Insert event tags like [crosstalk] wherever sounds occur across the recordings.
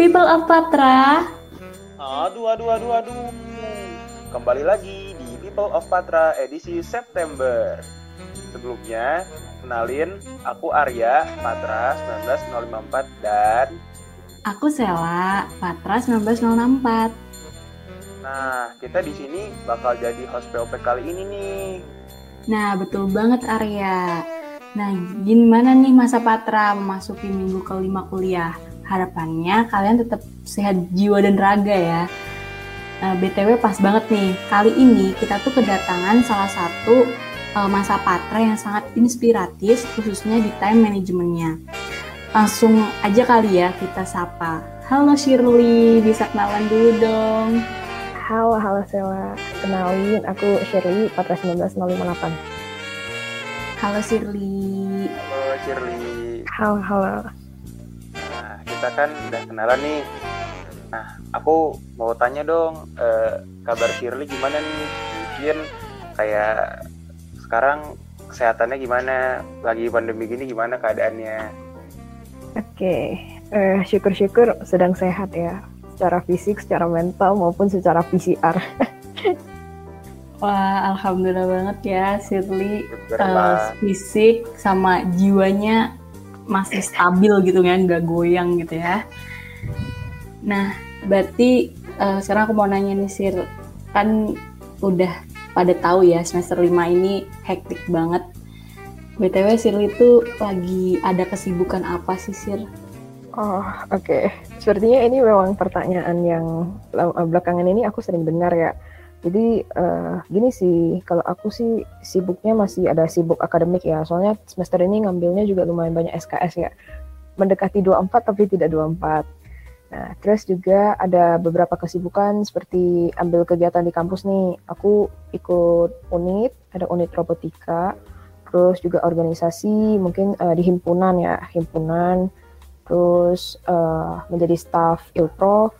People of Patra. Aduh, aduh, aduh, aduh. Kembali lagi di People of Patra edisi September. Sebelumnya, kenalin aku Arya, Patra 19054 dan Aku Sela, Patra 19064. Nah, kita di sini bakal jadi host POP kali ini nih. Nah, betul banget Arya. Nah, gimana nih masa Patra memasuki minggu kelima kuliah? Harapannya kalian tetap sehat jiwa dan raga ya. Nah, BTW pas banget nih, kali ini kita tuh kedatangan salah satu uh, masa Patra yang sangat inspiratif, khususnya di time manajemennya. Langsung aja kali ya kita sapa. Halo Shirley, bisa kenalan dulu dong. Halo, halo Sela. Kenalin, aku Shirley, Patra 19058. Halo Shirley. Halo Shirley. Halo, halo. Nah, kita kan udah kenalan nih. Nah, aku mau tanya dong, eh, kabar Shirley gimana nih? Mungkin kayak sekarang kesehatannya gimana? Lagi pandemi gini gimana keadaannya? Oke, eh, syukur-syukur sedang sehat ya. Secara fisik, secara mental, maupun secara PCR. [laughs] Wah, alhamdulillah banget ya Syukurlah. uh, fisik sama jiwanya masih stabil gitu kan, nggak goyang gitu ya. Nah, berarti uh, sekarang aku mau nanya nih Sir, kan udah pada tahu ya semester 5 ini hektik banget. BTW Shirley itu lagi ada kesibukan apa sih Sir? Oh, oke. Sepertinya ini memang pertanyaan yang eh, belakangan ini aku sering dengar ya. Jadi eh, gini sih, kalau aku sih sibuknya masih ada sibuk akademik ya. Soalnya semester ini ngambilnya juga lumayan banyak SKS ya. Mendekati 24 tapi tidak 24. Nah, terus juga ada beberapa kesibukan seperti ambil kegiatan di kampus nih. Aku ikut unit, ada unit robotika, terus juga organisasi, mungkin eh, di himpunan ya, himpunan, terus eh, menjadi staff ilprof,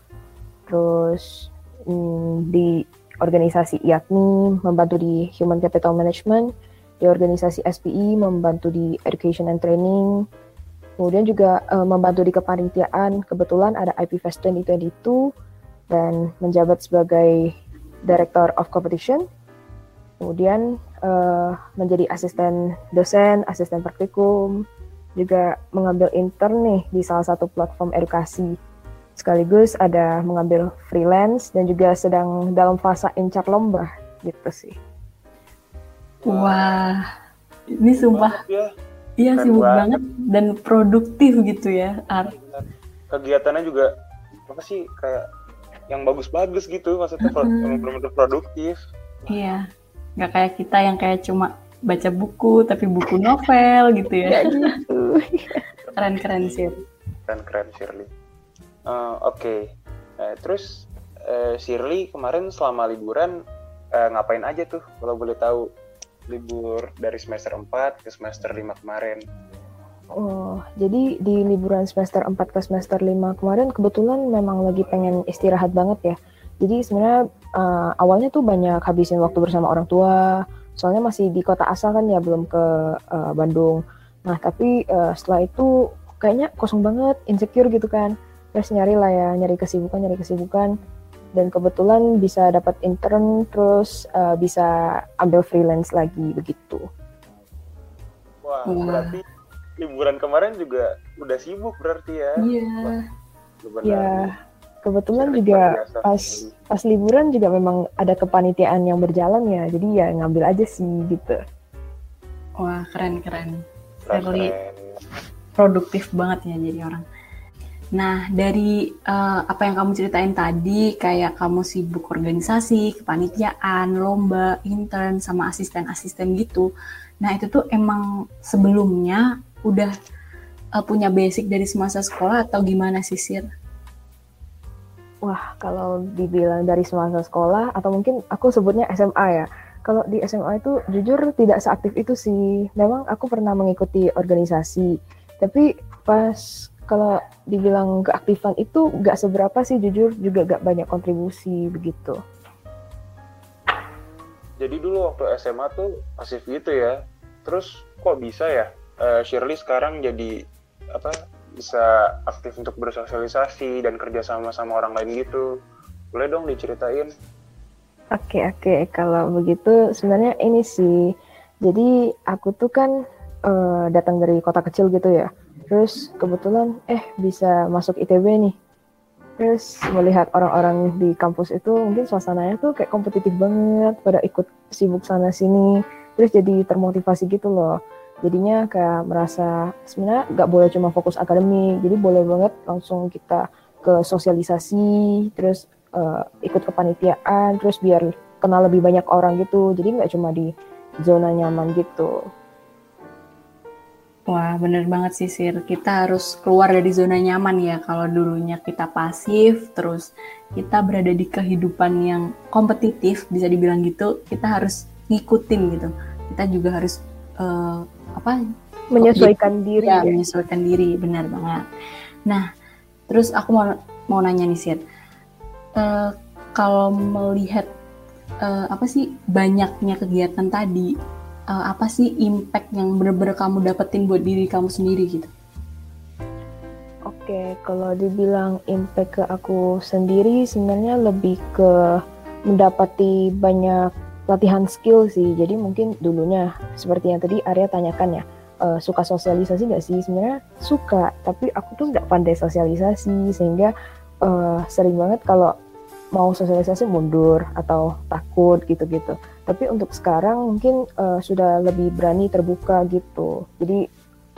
terus mm, di organisasi IATMI, membantu di Human Capital Management, di organisasi SPI, membantu di Education and Training, kemudian juga eh, membantu di kepanitiaan, kebetulan ada IP Fest 2022, dan menjabat sebagai Director of Competition, kemudian eh, menjadi asisten dosen, asisten praktikum, juga mengambil intern nih di salah satu platform edukasi sekaligus ada mengambil freelance dan juga sedang dalam fase incar lomba gitu sih. Wah, ini sumpah ya. iya sibuk banget. banget dan produktif gitu ya, Ar. Kegiatannya juga apa sih kayak yang bagus-bagus gitu maksudnya yang benar-benar produktif. Iya, nggak kayak kita yang kayak cuma baca buku tapi buku novel gitu ya. Ya gitu. [laughs] Keren-keren sih. Keren-keren Shirley. Eh, Oke, Eh, terus eh, Shirley kemarin selama liburan eh, ngapain aja tuh kalau boleh tahu libur dari semester 4 ke semester 5 kemarin. Oh, jadi di liburan semester 4 ke semester 5 kemarin kebetulan memang lagi pengen istirahat banget ya. Jadi sebenarnya uh, awalnya tuh banyak habisin waktu bersama orang tua. Soalnya masih di kota asal kan ya belum ke uh, Bandung. Nah, tapi uh, setelah itu kayaknya kosong banget, insecure gitu kan. Terus nyari lah ya, nyari kesibukan, nyari kesibukan. Dan kebetulan bisa dapat intern, terus uh, bisa ambil freelance lagi begitu. Wah, Wah. berarti liburan kemarin juga udah sibuk berarti ya. Iya. Benar. Ya, kebetulan juga biasa. pas pas liburan juga memang ada kepanitiaan yang berjalan ya, jadi ya ngambil aja sih gitu. Wah, keren-keren. Keren, Keren. produktif banget ya jadi orang. Nah, dari eh, apa yang kamu ceritain tadi, kayak kamu sibuk organisasi, kepanitiaan, lomba, intern, sama asisten-asisten gitu. Nah, itu tuh emang sebelumnya udah eh, punya basic dari semasa sekolah atau gimana sih, Sir? Wah, kalau dibilang dari semasa sekolah atau mungkin aku sebutnya SMA ya. Kalau di SMA itu jujur tidak seaktif itu sih. Memang aku pernah mengikuti organisasi, tapi pas kalau dibilang keaktifan itu nggak seberapa sih jujur juga nggak banyak kontribusi begitu. jadi dulu waktu SMA tuh pasif gitu ya terus kok bisa ya uh, Shirley sekarang jadi apa bisa aktif untuk bersosialisasi dan kerja sama sama orang lain gitu boleh dong diceritain Oke okay, oke. Okay. kalau begitu sebenarnya ini sih. Jadi aku tuh kan uh, datang dari kota kecil gitu ya. Terus kebetulan eh bisa masuk ITB nih. Terus melihat orang-orang di kampus itu mungkin suasananya tuh kayak kompetitif banget. Pada ikut sibuk sana sini. Terus jadi termotivasi gitu loh. Jadinya kayak merasa sebenarnya nggak boleh cuma fokus akademik. Jadi boleh banget langsung kita ke sosialisasi. Terus uh, ikut kepanitiaan terus biar kenal lebih banyak orang gitu. Jadi nggak cuma di zona nyaman gitu. Wah, bener banget sih, Sir. Kita harus keluar dari zona nyaman ya. Kalau dulunya kita pasif, terus kita berada di kehidupan yang kompetitif, bisa dibilang gitu, kita harus ngikutin gitu. Kita juga harus uh, apa? Menyesuaikan diri ya, ya. menyesuaikan diri. Benar banget. Nah terus aku mau mau nanya nih Sir uh, kalau melihat uh, apa sih banyaknya kegiatan tadi uh, apa sih impact yang benar-benar kamu dapetin buat diri kamu sendiri gitu Oke, kalau dibilang impact ke aku sendiri sebenarnya lebih ke mendapati banyak latihan skill sih. Jadi mungkin dulunya seperti yang tadi Arya tanyakan ya, uh, suka sosialisasi nggak sih? Sebenarnya suka, tapi aku tuh nggak pandai sosialisasi sehingga uh, sering banget kalau mau sosialisasi mundur atau takut gitu-gitu. Tapi untuk sekarang mungkin uh, sudah lebih berani terbuka gitu. Jadi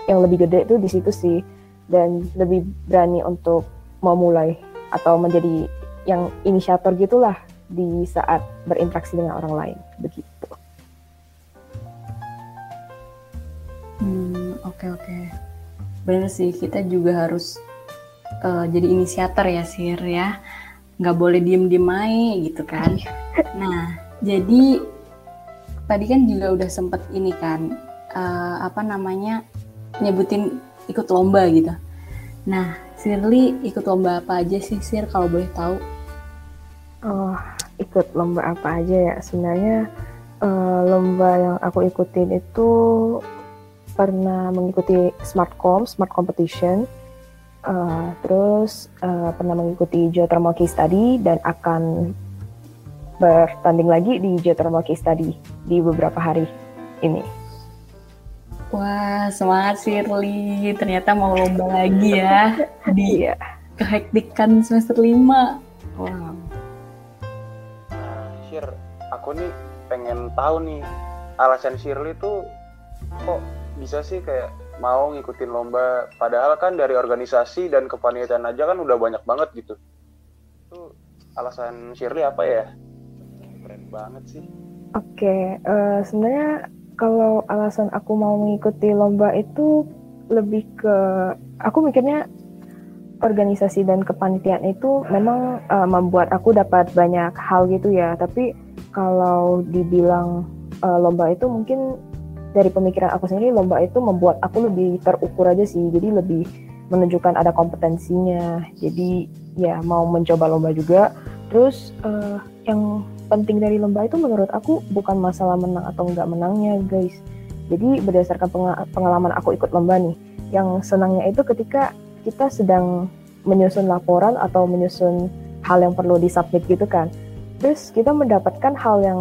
yang lebih gede itu di situ sih dan lebih berani untuk memulai atau menjadi yang inisiator gitulah di saat berinteraksi dengan orang lain begitu. Hmm oke okay, oke okay. benar sih kita juga harus uh, jadi inisiator ya sir ya nggak boleh diem diem aja gitu kan. nah jadi tadi kan juga udah sempet ini kan uh, apa namanya nyebutin ikut lomba gitu. Nah, Sirli ikut lomba apa aja sih Sir kalau boleh tahu? Oh, ikut lomba apa aja ya sebenarnya uh, lomba yang aku ikutin itu pernah mengikuti Smartcom Smart Competition uh, terus uh, pernah mengikuti Geothermal Case Study dan akan bertanding lagi di Geothermal Case Study di beberapa hari ini. Wah, semangat Shirley. Ternyata mau lomba lagi ya [laughs] di iya. kehektikan semester 5. Wow aku nih pengen tahu nih alasan Shirley tuh kok bisa sih kayak mau ngikutin lomba. Padahal kan dari organisasi dan kepanitiaan aja kan udah banyak banget gitu. Itu alasan Shirley apa ya? Keren banget sih. Oke okay, uh, eh, sebenarnya kalau alasan aku mau mengikuti lomba itu lebih ke aku mikirnya organisasi dan kepanitiaan itu memang uh, membuat aku dapat banyak hal gitu ya. Tapi kalau dibilang uh, lomba itu mungkin dari pemikiran aku sendiri lomba itu membuat aku lebih terukur aja sih. Jadi lebih menunjukkan ada kompetensinya. Jadi ya mau mencoba lomba juga. Terus uh, yang penting dari lomba itu menurut aku bukan masalah menang atau enggak menangnya guys. Jadi berdasarkan pengalaman aku ikut lomba nih yang senangnya itu ketika kita sedang menyusun laporan atau menyusun hal yang perlu disubmit gitu kan. Terus kita mendapatkan hal yang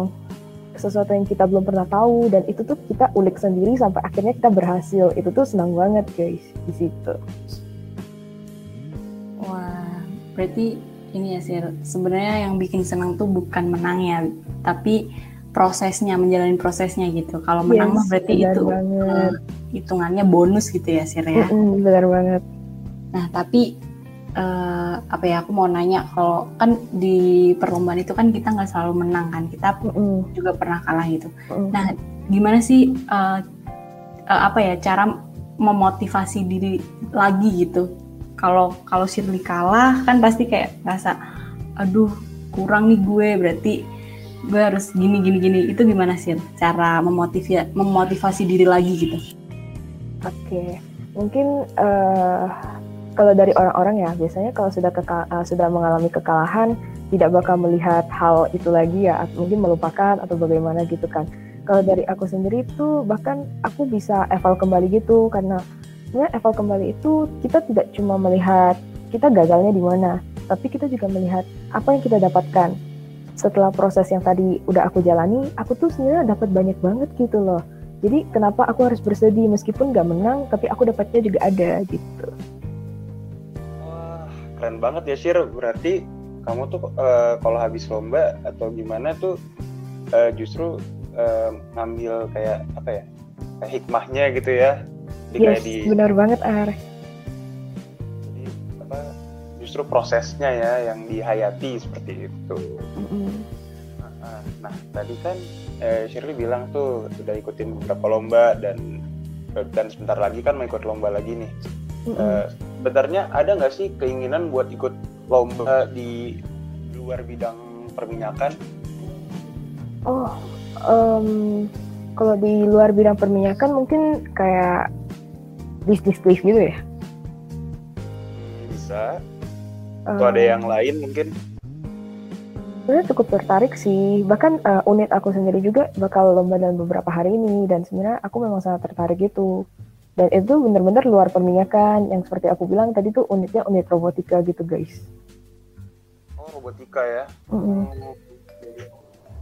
sesuatu yang kita belum pernah tahu dan itu tuh kita ulik sendiri sampai akhirnya kita berhasil. Itu tuh senang banget guys di situ. Wah berarti ini ya sih sebenarnya yang bikin senang tuh bukan menangnya tapi prosesnya menjalani prosesnya gitu. Kalau menang yes, mah berarti itu banget. hitungannya bonus gitu ya sih ya. Mm -hmm, benar banget. Nah tapi uh, apa ya aku mau nanya kalau kan di perlombaan itu kan kita nggak selalu menang kan kita mm. juga pernah kalah gitu mm. nah gimana sih uh, uh, apa ya cara memotivasi diri lagi gitu kalau kalau Shirley kalah kan pasti kayak rasa aduh kurang nih gue berarti gue harus gini gini gini itu gimana sih cara memotivasi memotivasi diri lagi gitu oke okay. mungkin uh, kalau dari orang-orang ya biasanya kalau sudah kekal, uh, sudah mengalami kekalahan tidak bakal melihat hal itu lagi ya mungkin melupakan atau bagaimana gitu kan. Kalau dari aku sendiri itu bahkan aku bisa eval kembali gitu karena sebenarnya eval kembali itu kita tidak cuma melihat kita gagalnya di mana tapi kita juga melihat apa yang kita dapatkan. Setelah proses yang tadi udah aku jalani aku tuh sebenarnya dapat banyak banget gitu loh. Jadi kenapa aku harus bersedih meskipun gak menang tapi aku dapatnya juga ada gitu keren banget ya Shir. Berarti kamu tuh uh, kalau habis lomba atau gimana tuh uh, justru uh, ngambil kayak apa ya kayak hikmahnya gitu ya? Di yes, di benar banget Ar. Jadi apa justru prosesnya ya yang dihayati seperti itu. Mm -hmm. nah, nah tadi kan eh, Shirley bilang tuh sudah ikutin beberapa lomba dan dan sebentar lagi kan mau ikut lomba lagi nih. Mm -hmm. uh, sebenarnya ada nggak sih keinginan buat ikut lomba di luar bidang perminyakan? Oh, um, kalau di luar bidang perminyakan mungkin kayak bisnis brief gitu ya? Bisa. Atau um, ada yang lain mungkin? Sebenarnya cukup tertarik sih. Bahkan uh, unit aku sendiri juga bakal lomba dalam beberapa hari ini dan sebenarnya aku memang sangat tertarik gitu. Dan itu benar-benar luar perminyakan yang seperti aku bilang tadi tuh unitnya unit robotika gitu guys robotika ya. Mm-hmm.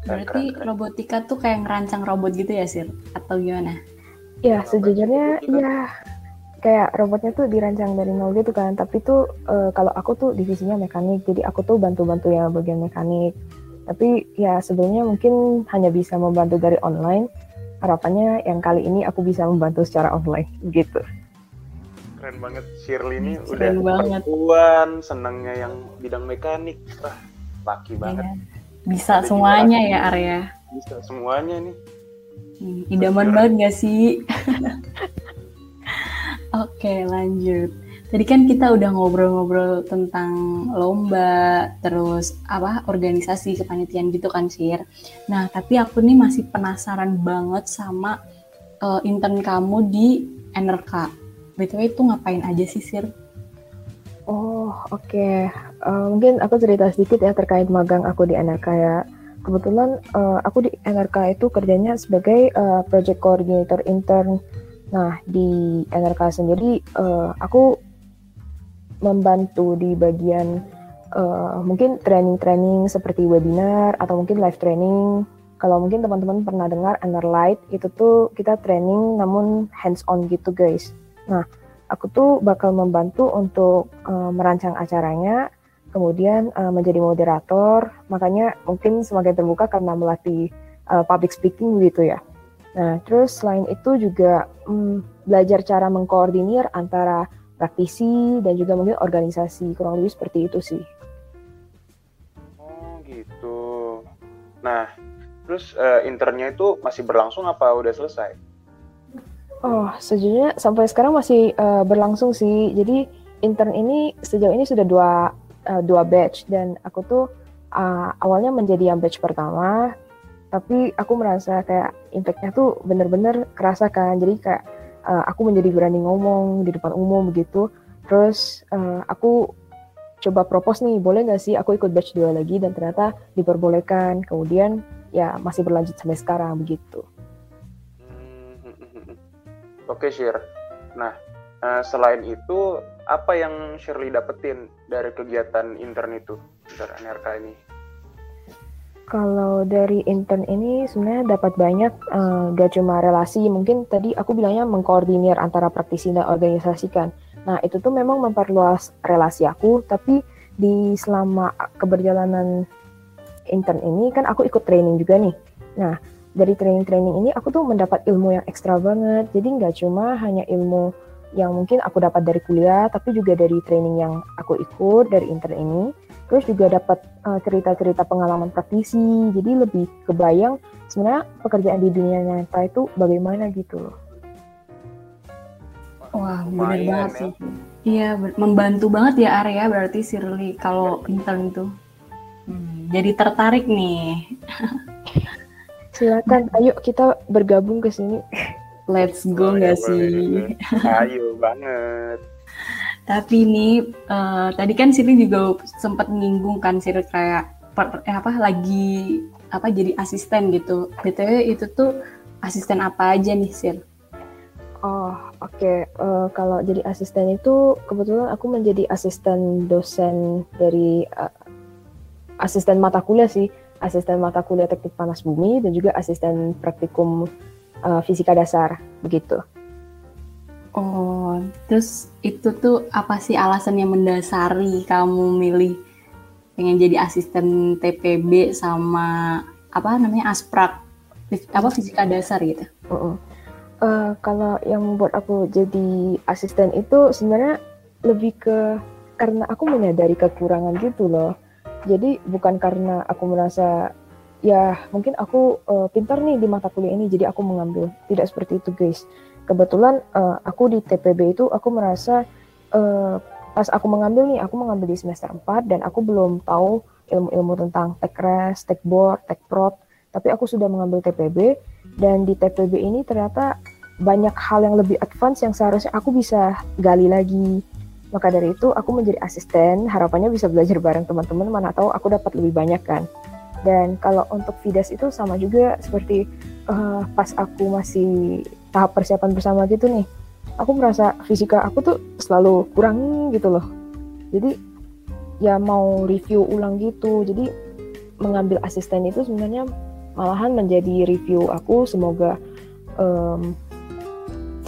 Berarti keren, keren. robotika tuh kayak ngerancang robot gitu ya, Sir? Atau gimana? Ya, sejujurnya ya kayak robotnya tuh dirancang dari nol gitu kan. Tapi tuh uh, kalau aku tuh divisinya mekanik, jadi aku tuh bantu-bantu ya bagian mekanik. Tapi ya sebenarnya mungkin hanya bisa membantu dari online. Harapannya yang kali ini aku bisa membantu secara online gitu. Keren banget. Shirley ini hmm, udah banget. perempuan senangnya yang bidang mekanik. Wah laki iya. banget. Bisa Ada semuanya ya Arya. Bisa semuanya nih. Hmm, idaman banget gak sih? [laughs] Oke lanjut Tadi kan kita udah ngobrol-ngobrol tentang lomba, terus apa organisasi kepanitiaan gitu kan, Sir. Nah, tapi aku nih masih penasaran banget sama uh, intern kamu di NRK. BTW itu ngapain aja sih, Sir? Oh, oke. Okay. Uh, eh, mungkin aku cerita sedikit ya terkait magang aku di NRK ya. Kebetulan uh, aku di NRK itu kerjanya sebagai uh, project coordinator intern. Nah, di NRK sendiri uh, aku membantu di bagian uh, mungkin training-training seperti webinar atau mungkin live training. Kalau mungkin teman-teman pernah dengar Light itu tuh kita training namun hands on gitu guys. Nah, aku tuh bakal membantu untuk uh, merancang acaranya, kemudian uh, menjadi moderator. Makanya mungkin semakin terbuka karena melatih uh, public speaking gitu ya. Nah, terus selain itu juga um, belajar cara mengkoordinir antara praktisi dan juga mungkin organisasi kurang lebih seperti itu sih. Oh gitu. Nah, terus uh, internnya itu masih berlangsung apa udah selesai? Oh, sejujurnya sampai sekarang masih uh, berlangsung sih. Jadi intern ini sejauh ini sudah dua uh, dua batch dan aku tuh uh, awalnya menjadi yang batch pertama, tapi aku merasa kayak impactnya tuh bener-bener kerasa kan. Jadi kayak uh, aku menjadi berani ngomong di depan umum begitu. Terus uh, aku coba propose nih, boleh nggak sih aku ikut batch dua lagi dan ternyata diperbolehkan. Kemudian ya masih berlanjut sampai sekarang begitu. Oke, Shir. Nah, uh, selain itu, apa yang Shirley dapetin dari kegiatan intern itu, dari NRK ini? Kalau dari intern ini sebenarnya dapat banyak, uh, gak cuma relasi, mungkin tadi aku bilangnya mengkoordinir antara praktisi dan organisasi kan. Nah, itu tuh memang memperluas relasi aku, tapi di selama keberjalanan intern ini kan aku ikut training juga nih. Nah, dari training-training ini aku tuh mendapat ilmu yang ekstra banget. Jadi nggak cuma hanya ilmu yang mungkin aku dapat dari kuliah, tapi juga dari training yang aku ikut dari intern ini. Terus juga dapat uh, cerita-cerita pengalaman praktisi. Jadi lebih kebayang sebenarnya pekerjaan di dunia nyata itu bagaimana gitu loh. Wah, benar banget ya. sih. Iya, membantu banget ya Arya berarti Sirli kalau intern itu. Hmm, jadi tertarik nih. [laughs] Silakan, ayo kita bergabung ke sini. Let's go nggak sih? Ayo banget. Tapi ini uh, tadi kan Siri juga sempat menyinggung kan Siri kayak per, eh, apa lagi apa jadi asisten gitu. BTW itu tuh asisten apa aja nih Sir? Oh oke okay. uh, kalau jadi asisten itu kebetulan aku menjadi asisten dosen dari uh, asisten mata kuliah sih asisten mata kuliah teknik panas bumi dan juga asisten praktikum uh, fisika dasar begitu. Oh, terus itu tuh apa sih alasan yang mendasari kamu milih pengen jadi asisten TPB sama apa namanya asprak apa fisika dasar gitu? Uh -uh. Uh, kalau yang membuat aku jadi asisten itu sebenarnya lebih ke karena aku menyadari kekurangan gitu loh. Jadi bukan karena aku merasa ya mungkin aku uh, pintar nih di mata kuliah ini jadi aku mengambil. Tidak seperti itu guys kebetulan uh, aku di TPB itu aku merasa uh, pas aku mengambil nih aku mengambil di semester 4 dan aku belum tahu ilmu-ilmu tentang tekres, tekbor, tekprot tapi aku sudah mengambil TPB dan di TPB ini ternyata banyak hal yang lebih advance yang seharusnya aku bisa gali lagi. Maka dari itu aku menjadi asisten. Harapannya bisa belajar bareng teman-teman mana tahu aku dapat lebih banyak kan. Dan kalau untuk Vidas itu sama juga seperti uh, pas aku masih tahap persiapan bersama gitu nih aku merasa fisika aku tuh selalu kurang gitu loh. Jadi ya mau review ulang gitu jadi mengambil asisten itu sebenarnya malahan menjadi review aku. Semoga um,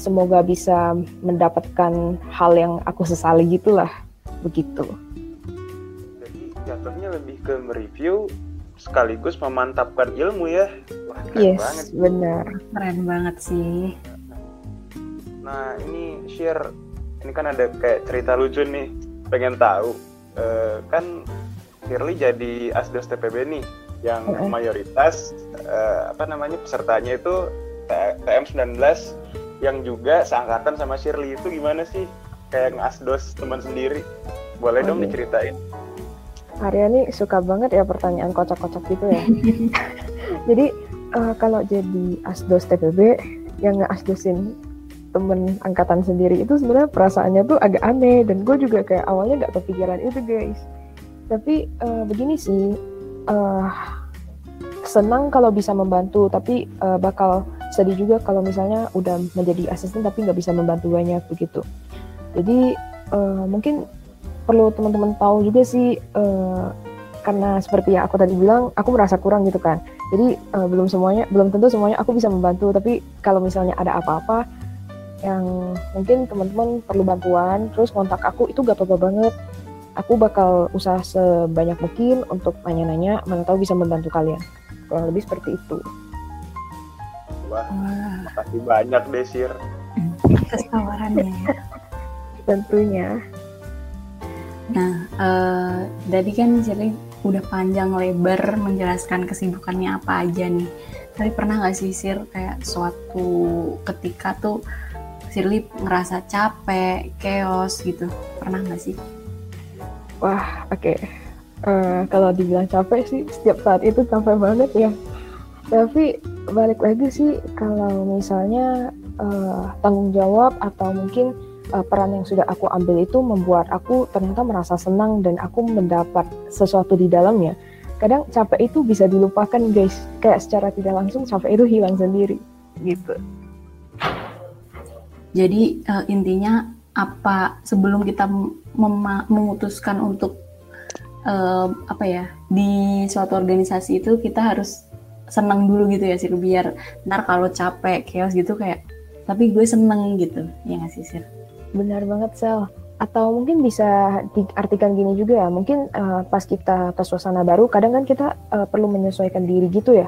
semoga bisa mendapatkan hal yang aku sesali gitulah begitu. Jadi jatuhnya lebih ke mereview sekaligus memantapkan ilmu ya. Wah, keren yes, banget. benar. Keren banget sih. Nah, ini share ini kan ada kayak cerita lucu nih. Pengen tahu. Uh, kan Shirley jadi asdos TPB nih yang uh -uh. mayoritas uh, apa namanya pesertanya itu TM 19 yang juga seangkatan sama Shirley itu gimana sih kayak ngasdos teman sendiri boleh oh, dong iya. diceritain Arya nih suka banget ya pertanyaan kocak-kocak gitu ya. [laughs] jadi uh, kalau jadi asdos TPB yang nge-asdosin temen angkatan sendiri itu sebenarnya perasaannya tuh agak aneh dan gue juga kayak awalnya nggak kepikiran itu guys. Tapi uh, begini sih, uh, senang kalau bisa membantu tapi uh, bakal sedih juga kalau misalnya udah menjadi asisten tapi nggak bisa membantu banyak begitu. Jadi uh, mungkin perlu teman-teman tahu juga sih uh, karena seperti yang aku tadi bilang aku merasa kurang gitu kan. Jadi uh, belum semuanya belum tentu semuanya aku bisa membantu. Tapi kalau misalnya ada apa-apa yang mungkin teman-teman perlu bantuan terus kontak aku itu gak apa-apa banget. Aku bakal usaha sebanyak mungkin untuk nanya-nanya mana tahu bisa membantu kalian. Kurang lebih seperti itu. Wah makasih banyak Desir. Atas tawarannya ya. Tentunya Nah, uh, kan Shirley udah panjang lebar menjelaskan kesibukannya apa aja nih. Tapi pernah nggak sih Sir kayak suatu ketika tuh Shirley ngerasa capek, chaos gitu? Pernah nggak sih? Wah, oke. Okay. Uh, eh, kalau dibilang capek sih setiap saat itu capek banget ya. Tapi balik lagi sih kalau misalnya uh, tanggung jawab atau mungkin uh, peran yang sudah aku ambil itu membuat aku ternyata merasa senang dan aku mendapat sesuatu di dalamnya. Kadang capek itu bisa dilupakan guys, kayak secara tidak langsung capek itu hilang sendiri gitu. Jadi uh, intinya apa sebelum kita memutuskan untuk uh, apa ya di suatu organisasi itu kita harus senang dulu gitu ya sih biar ntar kalau capek chaos gitu kayak tapi gue seneng gitu ya nggak sih sih Benar banget Sel. Atau mungkin bisa diartikan gini juga ya, mungkin uh, pas kita ke suasana baru, kadang kan kita uh, perlu menyesuaikan diri gitu ya.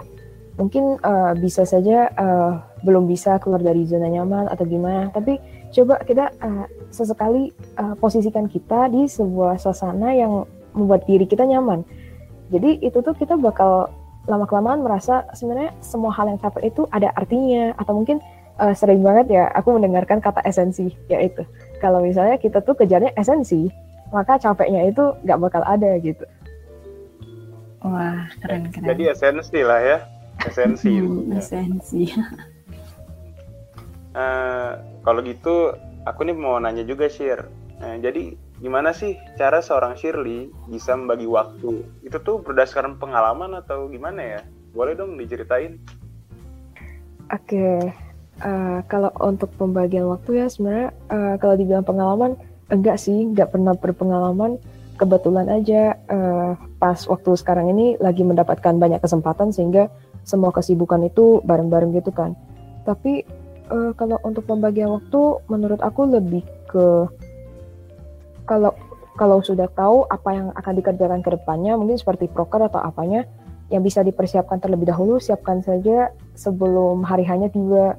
Mungkin uh, bisa saja uh, belum bisa keluar dari zona nyaman atau gimana, tapi coba kita uh, sesekali uh, posisikan kita di sebuah suasana yang membuat diri kita nyaman. Jadi itu tuh kita bakal lama-kelamaan merasa sebenarnya semua hal yang capek itu ada artinya atau mungkin uh, sering banget ya aku mendengarkan kata esensi yaitu kalau misalnya kita tuh kejarnya esensi maka capeknya itu nggak bakal ada gitu wah keren keren jadi esensi lah ya esensi hmm, [laughs] esensi uh, [laughs] kalau gitu aku nih mau nanya juga share Nah, jadi gimana sih cara seorang Shirley bisa membagi waktu? Itu tuh berdasarkan pengalaman atau gimana ya? Boleh dong diceritain? Oke, okay. Eh, kalau untuk pembagian waktu ya sebenarnya uh, kalau dibilang pengalaman enggak sih, enggak pernah berpengalaman. Kebetulan aja uh, pas waktu sekarang ini lagi mendapatkan banyak kesempatan sehingga semua kesibukan itu bareng-bareng gitu kan. Tapi uh, kalau untuk pembagian waktu menurut aku lebih ke kalau kalau sudah tahu apa yang akan dikerjakan ke depannya, mungkin seperti proker atau apanya, yang bisa dipersiapkan terlebih dahulu, siapkan saja sebelum hari hanya tiba.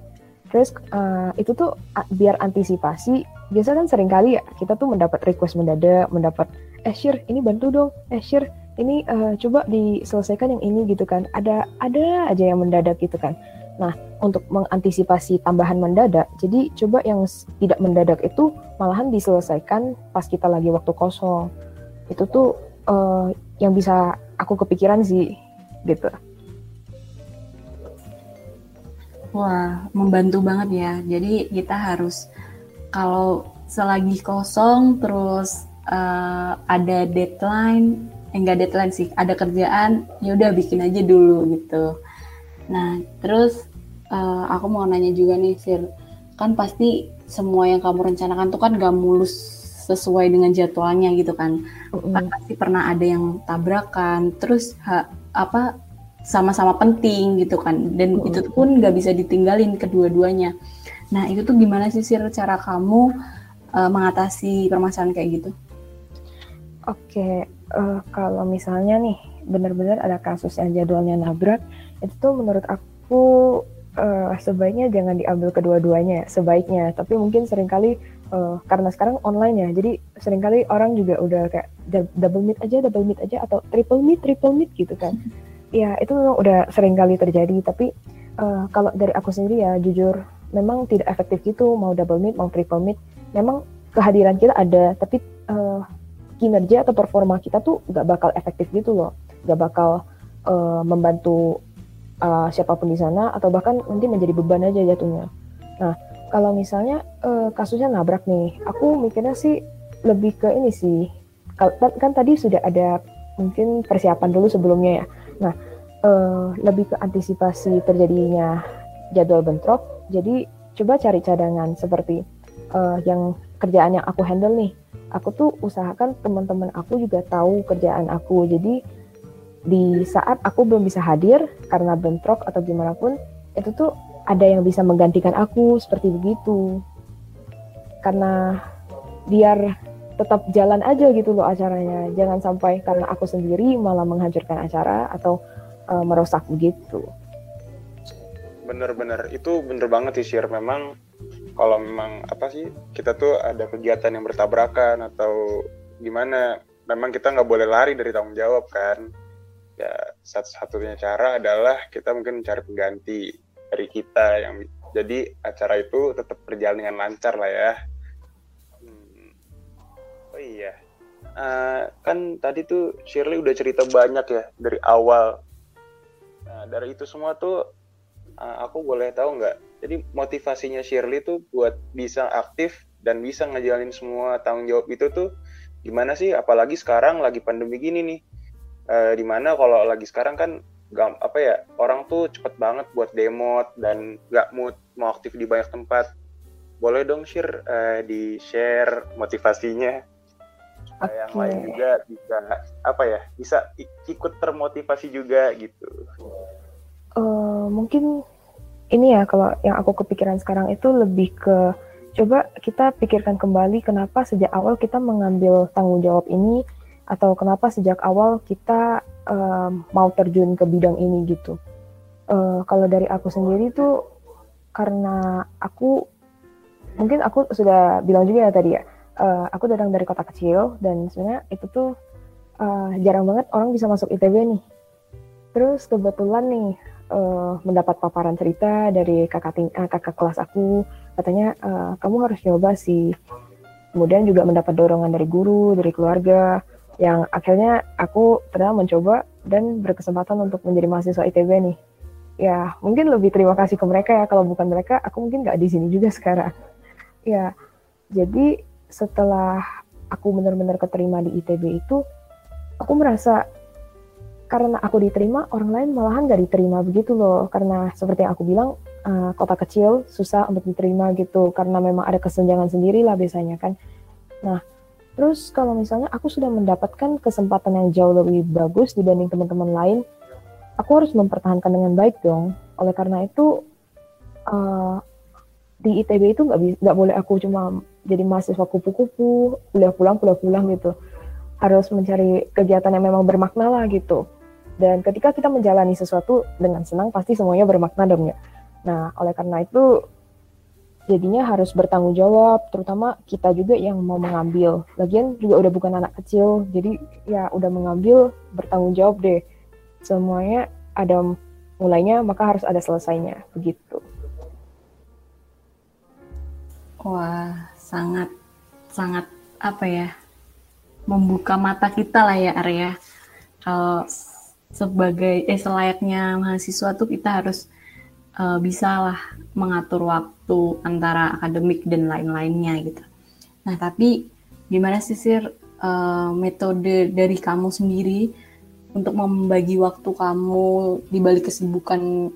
Terus uh, itu tuh uh, biar antisipasi, biasa kan sering kali ya kita tuh mendapat request mendadak, mendapat, eh Shir, ini bantu dong, eh Shir, ini uh, coba diselesaikan yang ini gitu kan. Ada ada aja yang mendadak gitu kan. Nah, untuk mengantisipasi tambahan mendadak, jadi coba yang tidak mendadak itu malahan diselesaikan pas kita lagi waktu kosong. Itu tuh uh, yang bisa aku kepikiran sih, gitu. Wah, membantu banget ya. Jadi kita harus kalau selagi kosong terus uh, ada deadline, eh, enggak deadline sih, ada kerjaan, ya udah bikin aja dulu gitu. Nah, terus uh, aku mau nanya juga nih, Sir. Kan pasti semua yang kamu rencanakan tuh kan gak mulus sesuai dengan jadwalnya gitu kan. Mm. kan pasti pernah ada yang tabrakan, terus ha, apa sama-sama penting gitu kan. Dan mm. itu pun gak bisa ditinggalin kedua-duanya. Nah, itu tuh gimana sih Sir cara kamu uh, mengatasi permasalahan kayak gitu? Oke, okay. uh, eh, kalau misalnya nih benar-benar ada kasus yang jadwalnya nabrak, itu tuh menurut aku uh, sebaiknya jangan diambil kedua-duanya sebaiknya tapi mungkin sering kali uh, karena sekarang online ya jadi sering kali orang juga udah kayak double meet aja double meet aja atau triple meet triple meet gitu kan ya itu memang udah sering kali terjadi tapi uh, kalau dari aku sendiri ya jujur memang tidak efektif gitu mau double meet mau triple meet memang kehadiran kita ada tapi uh, kinerja atau performa kita tuh nggak bakal efektif gitu loh nggak bakal uh, membantu uh, siapa pun di sana atau bahkan nanti menjadi beban aja jatuhnya. Nah, kalau misalnya uh, kasusnya nabrak nih, aku mikirnya sih lebih ke ini sih. Kan, kan tadi sudah ada mungkin persiapan dulu sebelumnya ya. Nah, uh, lebih ke antisipasi terjadinya jadwal bentrok. Jadi coba cari cadangan seperti uh, yang kerjaan yang aku handle nih. Aku tuh usahakan teman-teman aku juga tahu kerjaan aku. Jadi di saat aku belum bisa hadir karena bentrok atau gimana pun itu tuh ada yang bisa menggantikan aku seperti begitu karena biar tetap jalan aja gitu loh acaranya. Jangan sampai karena aku sendiri malah menghancurkan acara atau uh, merusak begitu. Bener-bener itu bener banget sih share memang kalau memang apa sih kita tuh ada kegiatan yang bertabrakan atau gimana memang kita nggak boleh lari dari tanggung jawab kan? Ya satu-satunya cara adalah kita mungkin mencari pengganti dari kita yang jadi acara itu tetap berjalan dengan lancar lah ya. Oh iya. Uh, kan tadi tuh Shirley udah cerita banyak ya dari awal. Nah, dari itu semua tuh uh, aku boleh tahu nggak? Jadi motivasinya Shirley tuh buat bisa aktif dan bisa ngejalanin semua tanggung jawab itu tuh gimana sih? Apalagi sekarang lagi pandemi gini nih. Uh, di mana kalau lagi sekarang kan gak, apa ya orang tuh cepet banget buat demot dan gak mood mau aktif di banyak tempat. Boleh dong share uh, di share motivasinya okay. yang lain juga bisa apa ya bisa ikut termotivasi juga gitu uh, mungkin ini ya kalau yang aku kepikiran sekarang itu lebih ke coba kita pikirkan kembali kenapa sejak awal kita mengambil tanggung jawab ini atau kenapa sejak awal kita uh, mau terjun ke bidang ini gitu. Uh, kalau dari aku sendiri tuh karena aku mungkin aku sudah bilang juga ya tadi ya, uh, aku datang dari kota kecil dan sebenarnya itu tuh uh, jarang banget orang bisa masuk ITB nih. Terus kebetulan nih uh, mendapat paparan cerita dari kakak ting uh, kakak kelas aku katanya uh, kamu harus nyoba sih. Kemudian juga mendapat dorongan dari guru, dari keluarga yang akhirnya aku pernah mencoba dan berkesempatan untuk menjadi mahasiswa ITB nih. Ya, mungkin lebih terima kasih ke mereka ya. Kalau bukan mereka, aku mungkin nggak di sini juga sekarang. Ya, jadi setelah aku benar-benar keterima di ITB itu aku merasa karena aku diterima orang lain malahan gak diterima begitu loh. Karena seperti yang aku bilang uh, kota kecil susah untuk diterima gitu. Karena memang ada kesenjangan sendiri lah biasanya kan. Nah terus kalau misalnya aku sudah mendapatkan kesempatan yang jauh lebih bagus dibanding teman-teman lain aku harus mempertahankan dengan baik dong. Oleh karena itu uh, di ITB itu nggak nggak boleh aku cuma jadi mahasiswa kupu-kupu kuliah pulang kuliah pulang gitu harus mencari kegiatan yang memang bermakna lah gitu dan ketika kita menjalani sesuatu dengan senang, pasti semuanya bermakna dong ya. Nah, oleh karena itu, jadinya harus bertanggung jawab, terutama kita juga yang mau mengambil. Lagian juga udah bukan anak kecil, jadi ya udah mengambil, bertanggung jawab deh. Semuanya ada mulainya, maka harus ada selesainya, begitu. Wah, sangat, sangat apa ya, membuka mata kita lah ya Arya. Kalau sebagai eh selayaknya mahasiswa tuh kita harus uh, bisa lah mengatur waktu antara akademik dan lain-lainnya gitu. Nah tapi gimana sih sir uh, metode dari kamu sendiri untuk membagi waktu kamu di balik kesibukan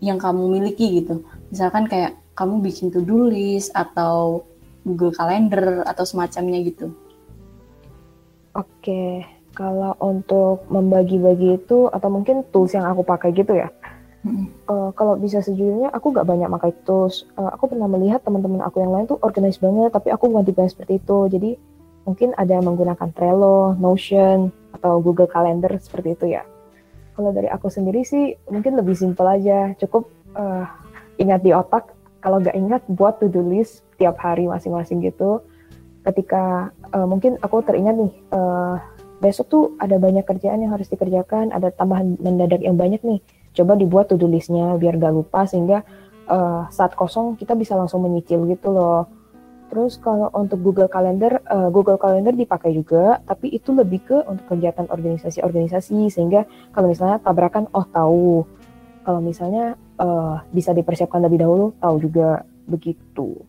yang kamu miliki gitu. Misalkan kayak kamu bikin to-do list atau Google Calendar atau semacamnya gitu. Oke, kalau untuk membagi-bagi itu atau mungkin tools yang aku pakai gitu ya. Hmm. Uh, kalau bisa sejujurnya aku gak banyak pakai tools. Uh, aku pernah melihat teman-teman aku yang lain tuh organize banget, tapi aku bukan tipe seperti itu. Jadi mungkin ada yang menggunakan Trello, Notion, atau Google Calendar seperti itu ya. Kalau dari aku sendiri sih mungkin lebih simpel aja, cukup uh, ingat di otak. Kalau gak ingat buat to-do list tiap hari masing-masing gitu. Ketika uh, mungkin aku teringat nih. Uh, besok tuh ada banyak kerjaan yang harus dikerjakan, ada tambahan mendadak yang banyak nih. Coba dibuat to-do listnya biar gak lupa sehingga uh, saat kosong kita bisa langsung menyicil gitu loh. Terus kalau untuk Google Calendar, uh, Google Calendar dipakai juga, tapi itu lebih ke untuk kegiatan organisasi-organisasi sehingga kalau misalnya tabrakan, oh tahu. Kalau misalnya uh, bisa dipersiapkan lebih dahulu, tahu juga begitu.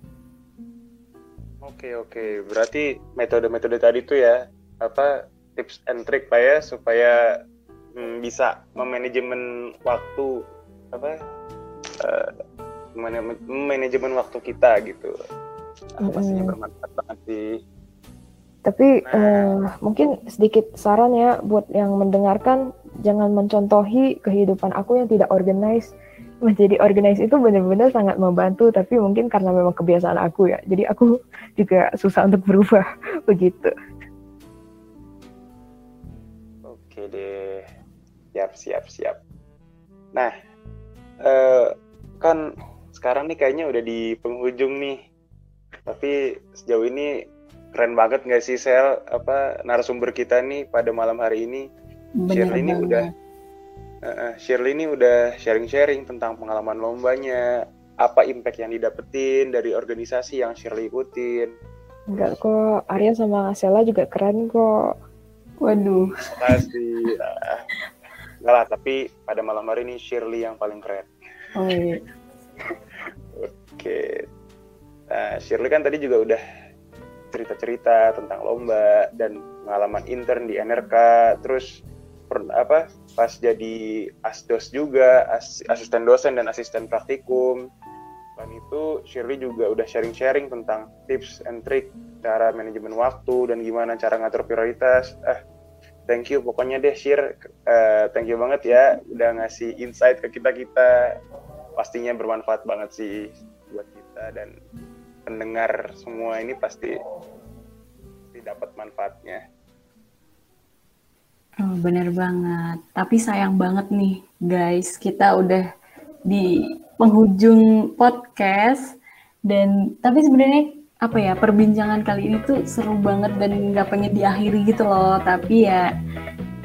Oke oke, berarti metode-metode tadi tuh ya apa tips and trick pak ya supaya hmm, bisa memanajemen waktu apa uh, manajemen waktu kita gitu. Aku pastinya bermanfaat banget sih. Tapi nah. uh, mungkin sedikit saran ya buat yang mendengarkan jangan mencontohi kehidupan aku yang tidak organize. Menjadi organize itu benar-benar sangat membantu, tapi mungkin karena memang kebiasaan aku ya. Jadi aku [laughs] juga susah untuk berubah [laughs] begitu. Oke deh, siap siap siap. Nah, eh, kan sekarang nih kayaknya udah di penghujung nih. Tapi sejauh ini keren banget nggak sih Sel apa narasumber kita nih pada malam hari ini. Bener Shirley ini udah uh, Shirley ini udah sharing-sharing tentang pengalaman lombanya, apa impact yang didapetin dari organisasi yang Shirley ikutin. Enggak kok, Arya sama Sela juga keren kok. Waduh. Makasih. enggak lah, tapi pada malam hari ini Shirley yang paling keren. Oh iya. Oke. Nah, Shirley kan tadi juga udah cerita-cerita tentang lomba dan pengalaman intern di NRK, terus per, apa pas jadi asdos juga, as, asisten dosen dan asisten praktikum. Dan itu Shirley juga udah sharing-sharing tentang tips and trick cara manajemen waktu dan gimana cara ngatur prioritas. Eh thank you pokoknya deh share uh, thank you banget ya udah ngasih insight ke kita kita. Pastinya bermanfaat banget sih buat kita dan pendengar semua ini pasti pasti dapat manfaatnya Bener banget. Tapi sayang banget nih, guys. Kita udah di penghujung podcast dan tapi sebenarnya apa ya perbincangan kali ini tuh seru banget dan nggak pengen diakhiri gitu loh tapi ya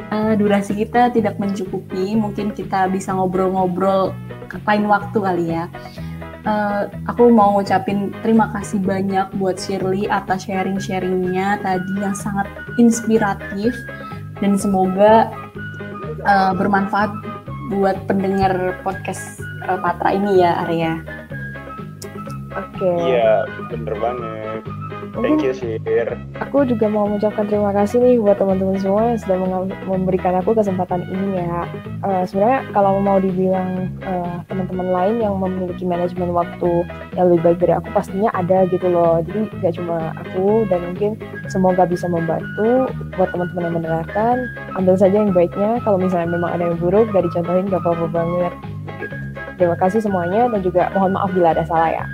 uh, durasi kita tidak mencukupi mungkin kita bisa ngobrol-ngobrol lain waktu kali ya uh, aku mau ngucapin terima kasih banyak buat Shirley atas sharing-sharingnya tadi yang sangat inspiratif dan semoga uh, bermanfaat buat pendengar podcast uh, Patra ini ya Arya. Oke. Okay. Iya, bener banget. Mungkin Thank you, Sir. aku juga mau mengucapkan terima kasih nih buat teman-teman semua yang sudah memberikan aku kesempatan ini ya. Eh, sebenarnya kalau mau dibilang eh, teman-teman lain yang memiliki manajemen waktu yang lebih baik dari aku pastinya ada gitu loh. Jadi gak cuma aku dan mungkin semoga bisa membantu buat teman-teman yang mendengarkan. Ambil saja yang baiknya. Kalau misalnya memang ada yang buruk, gak dicontohin gak apa-apa banget. Terima kasih semuanya dan juga mohon maaf bila ada salah ya.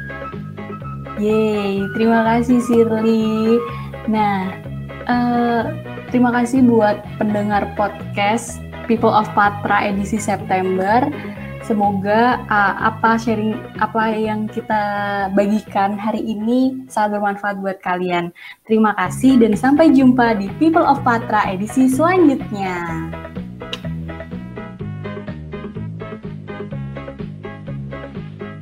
Yeay, terima kasih Sirli. Nah, eh, terima kasih buat pendengar podcast People of Patra edisi September. Semoga uh, apa sharing apa yang kita bagikan hari ini sangat bermanfaat buat kalian. Terima kasih dan sampai jumpa di People of Patra edisi selanjutnya.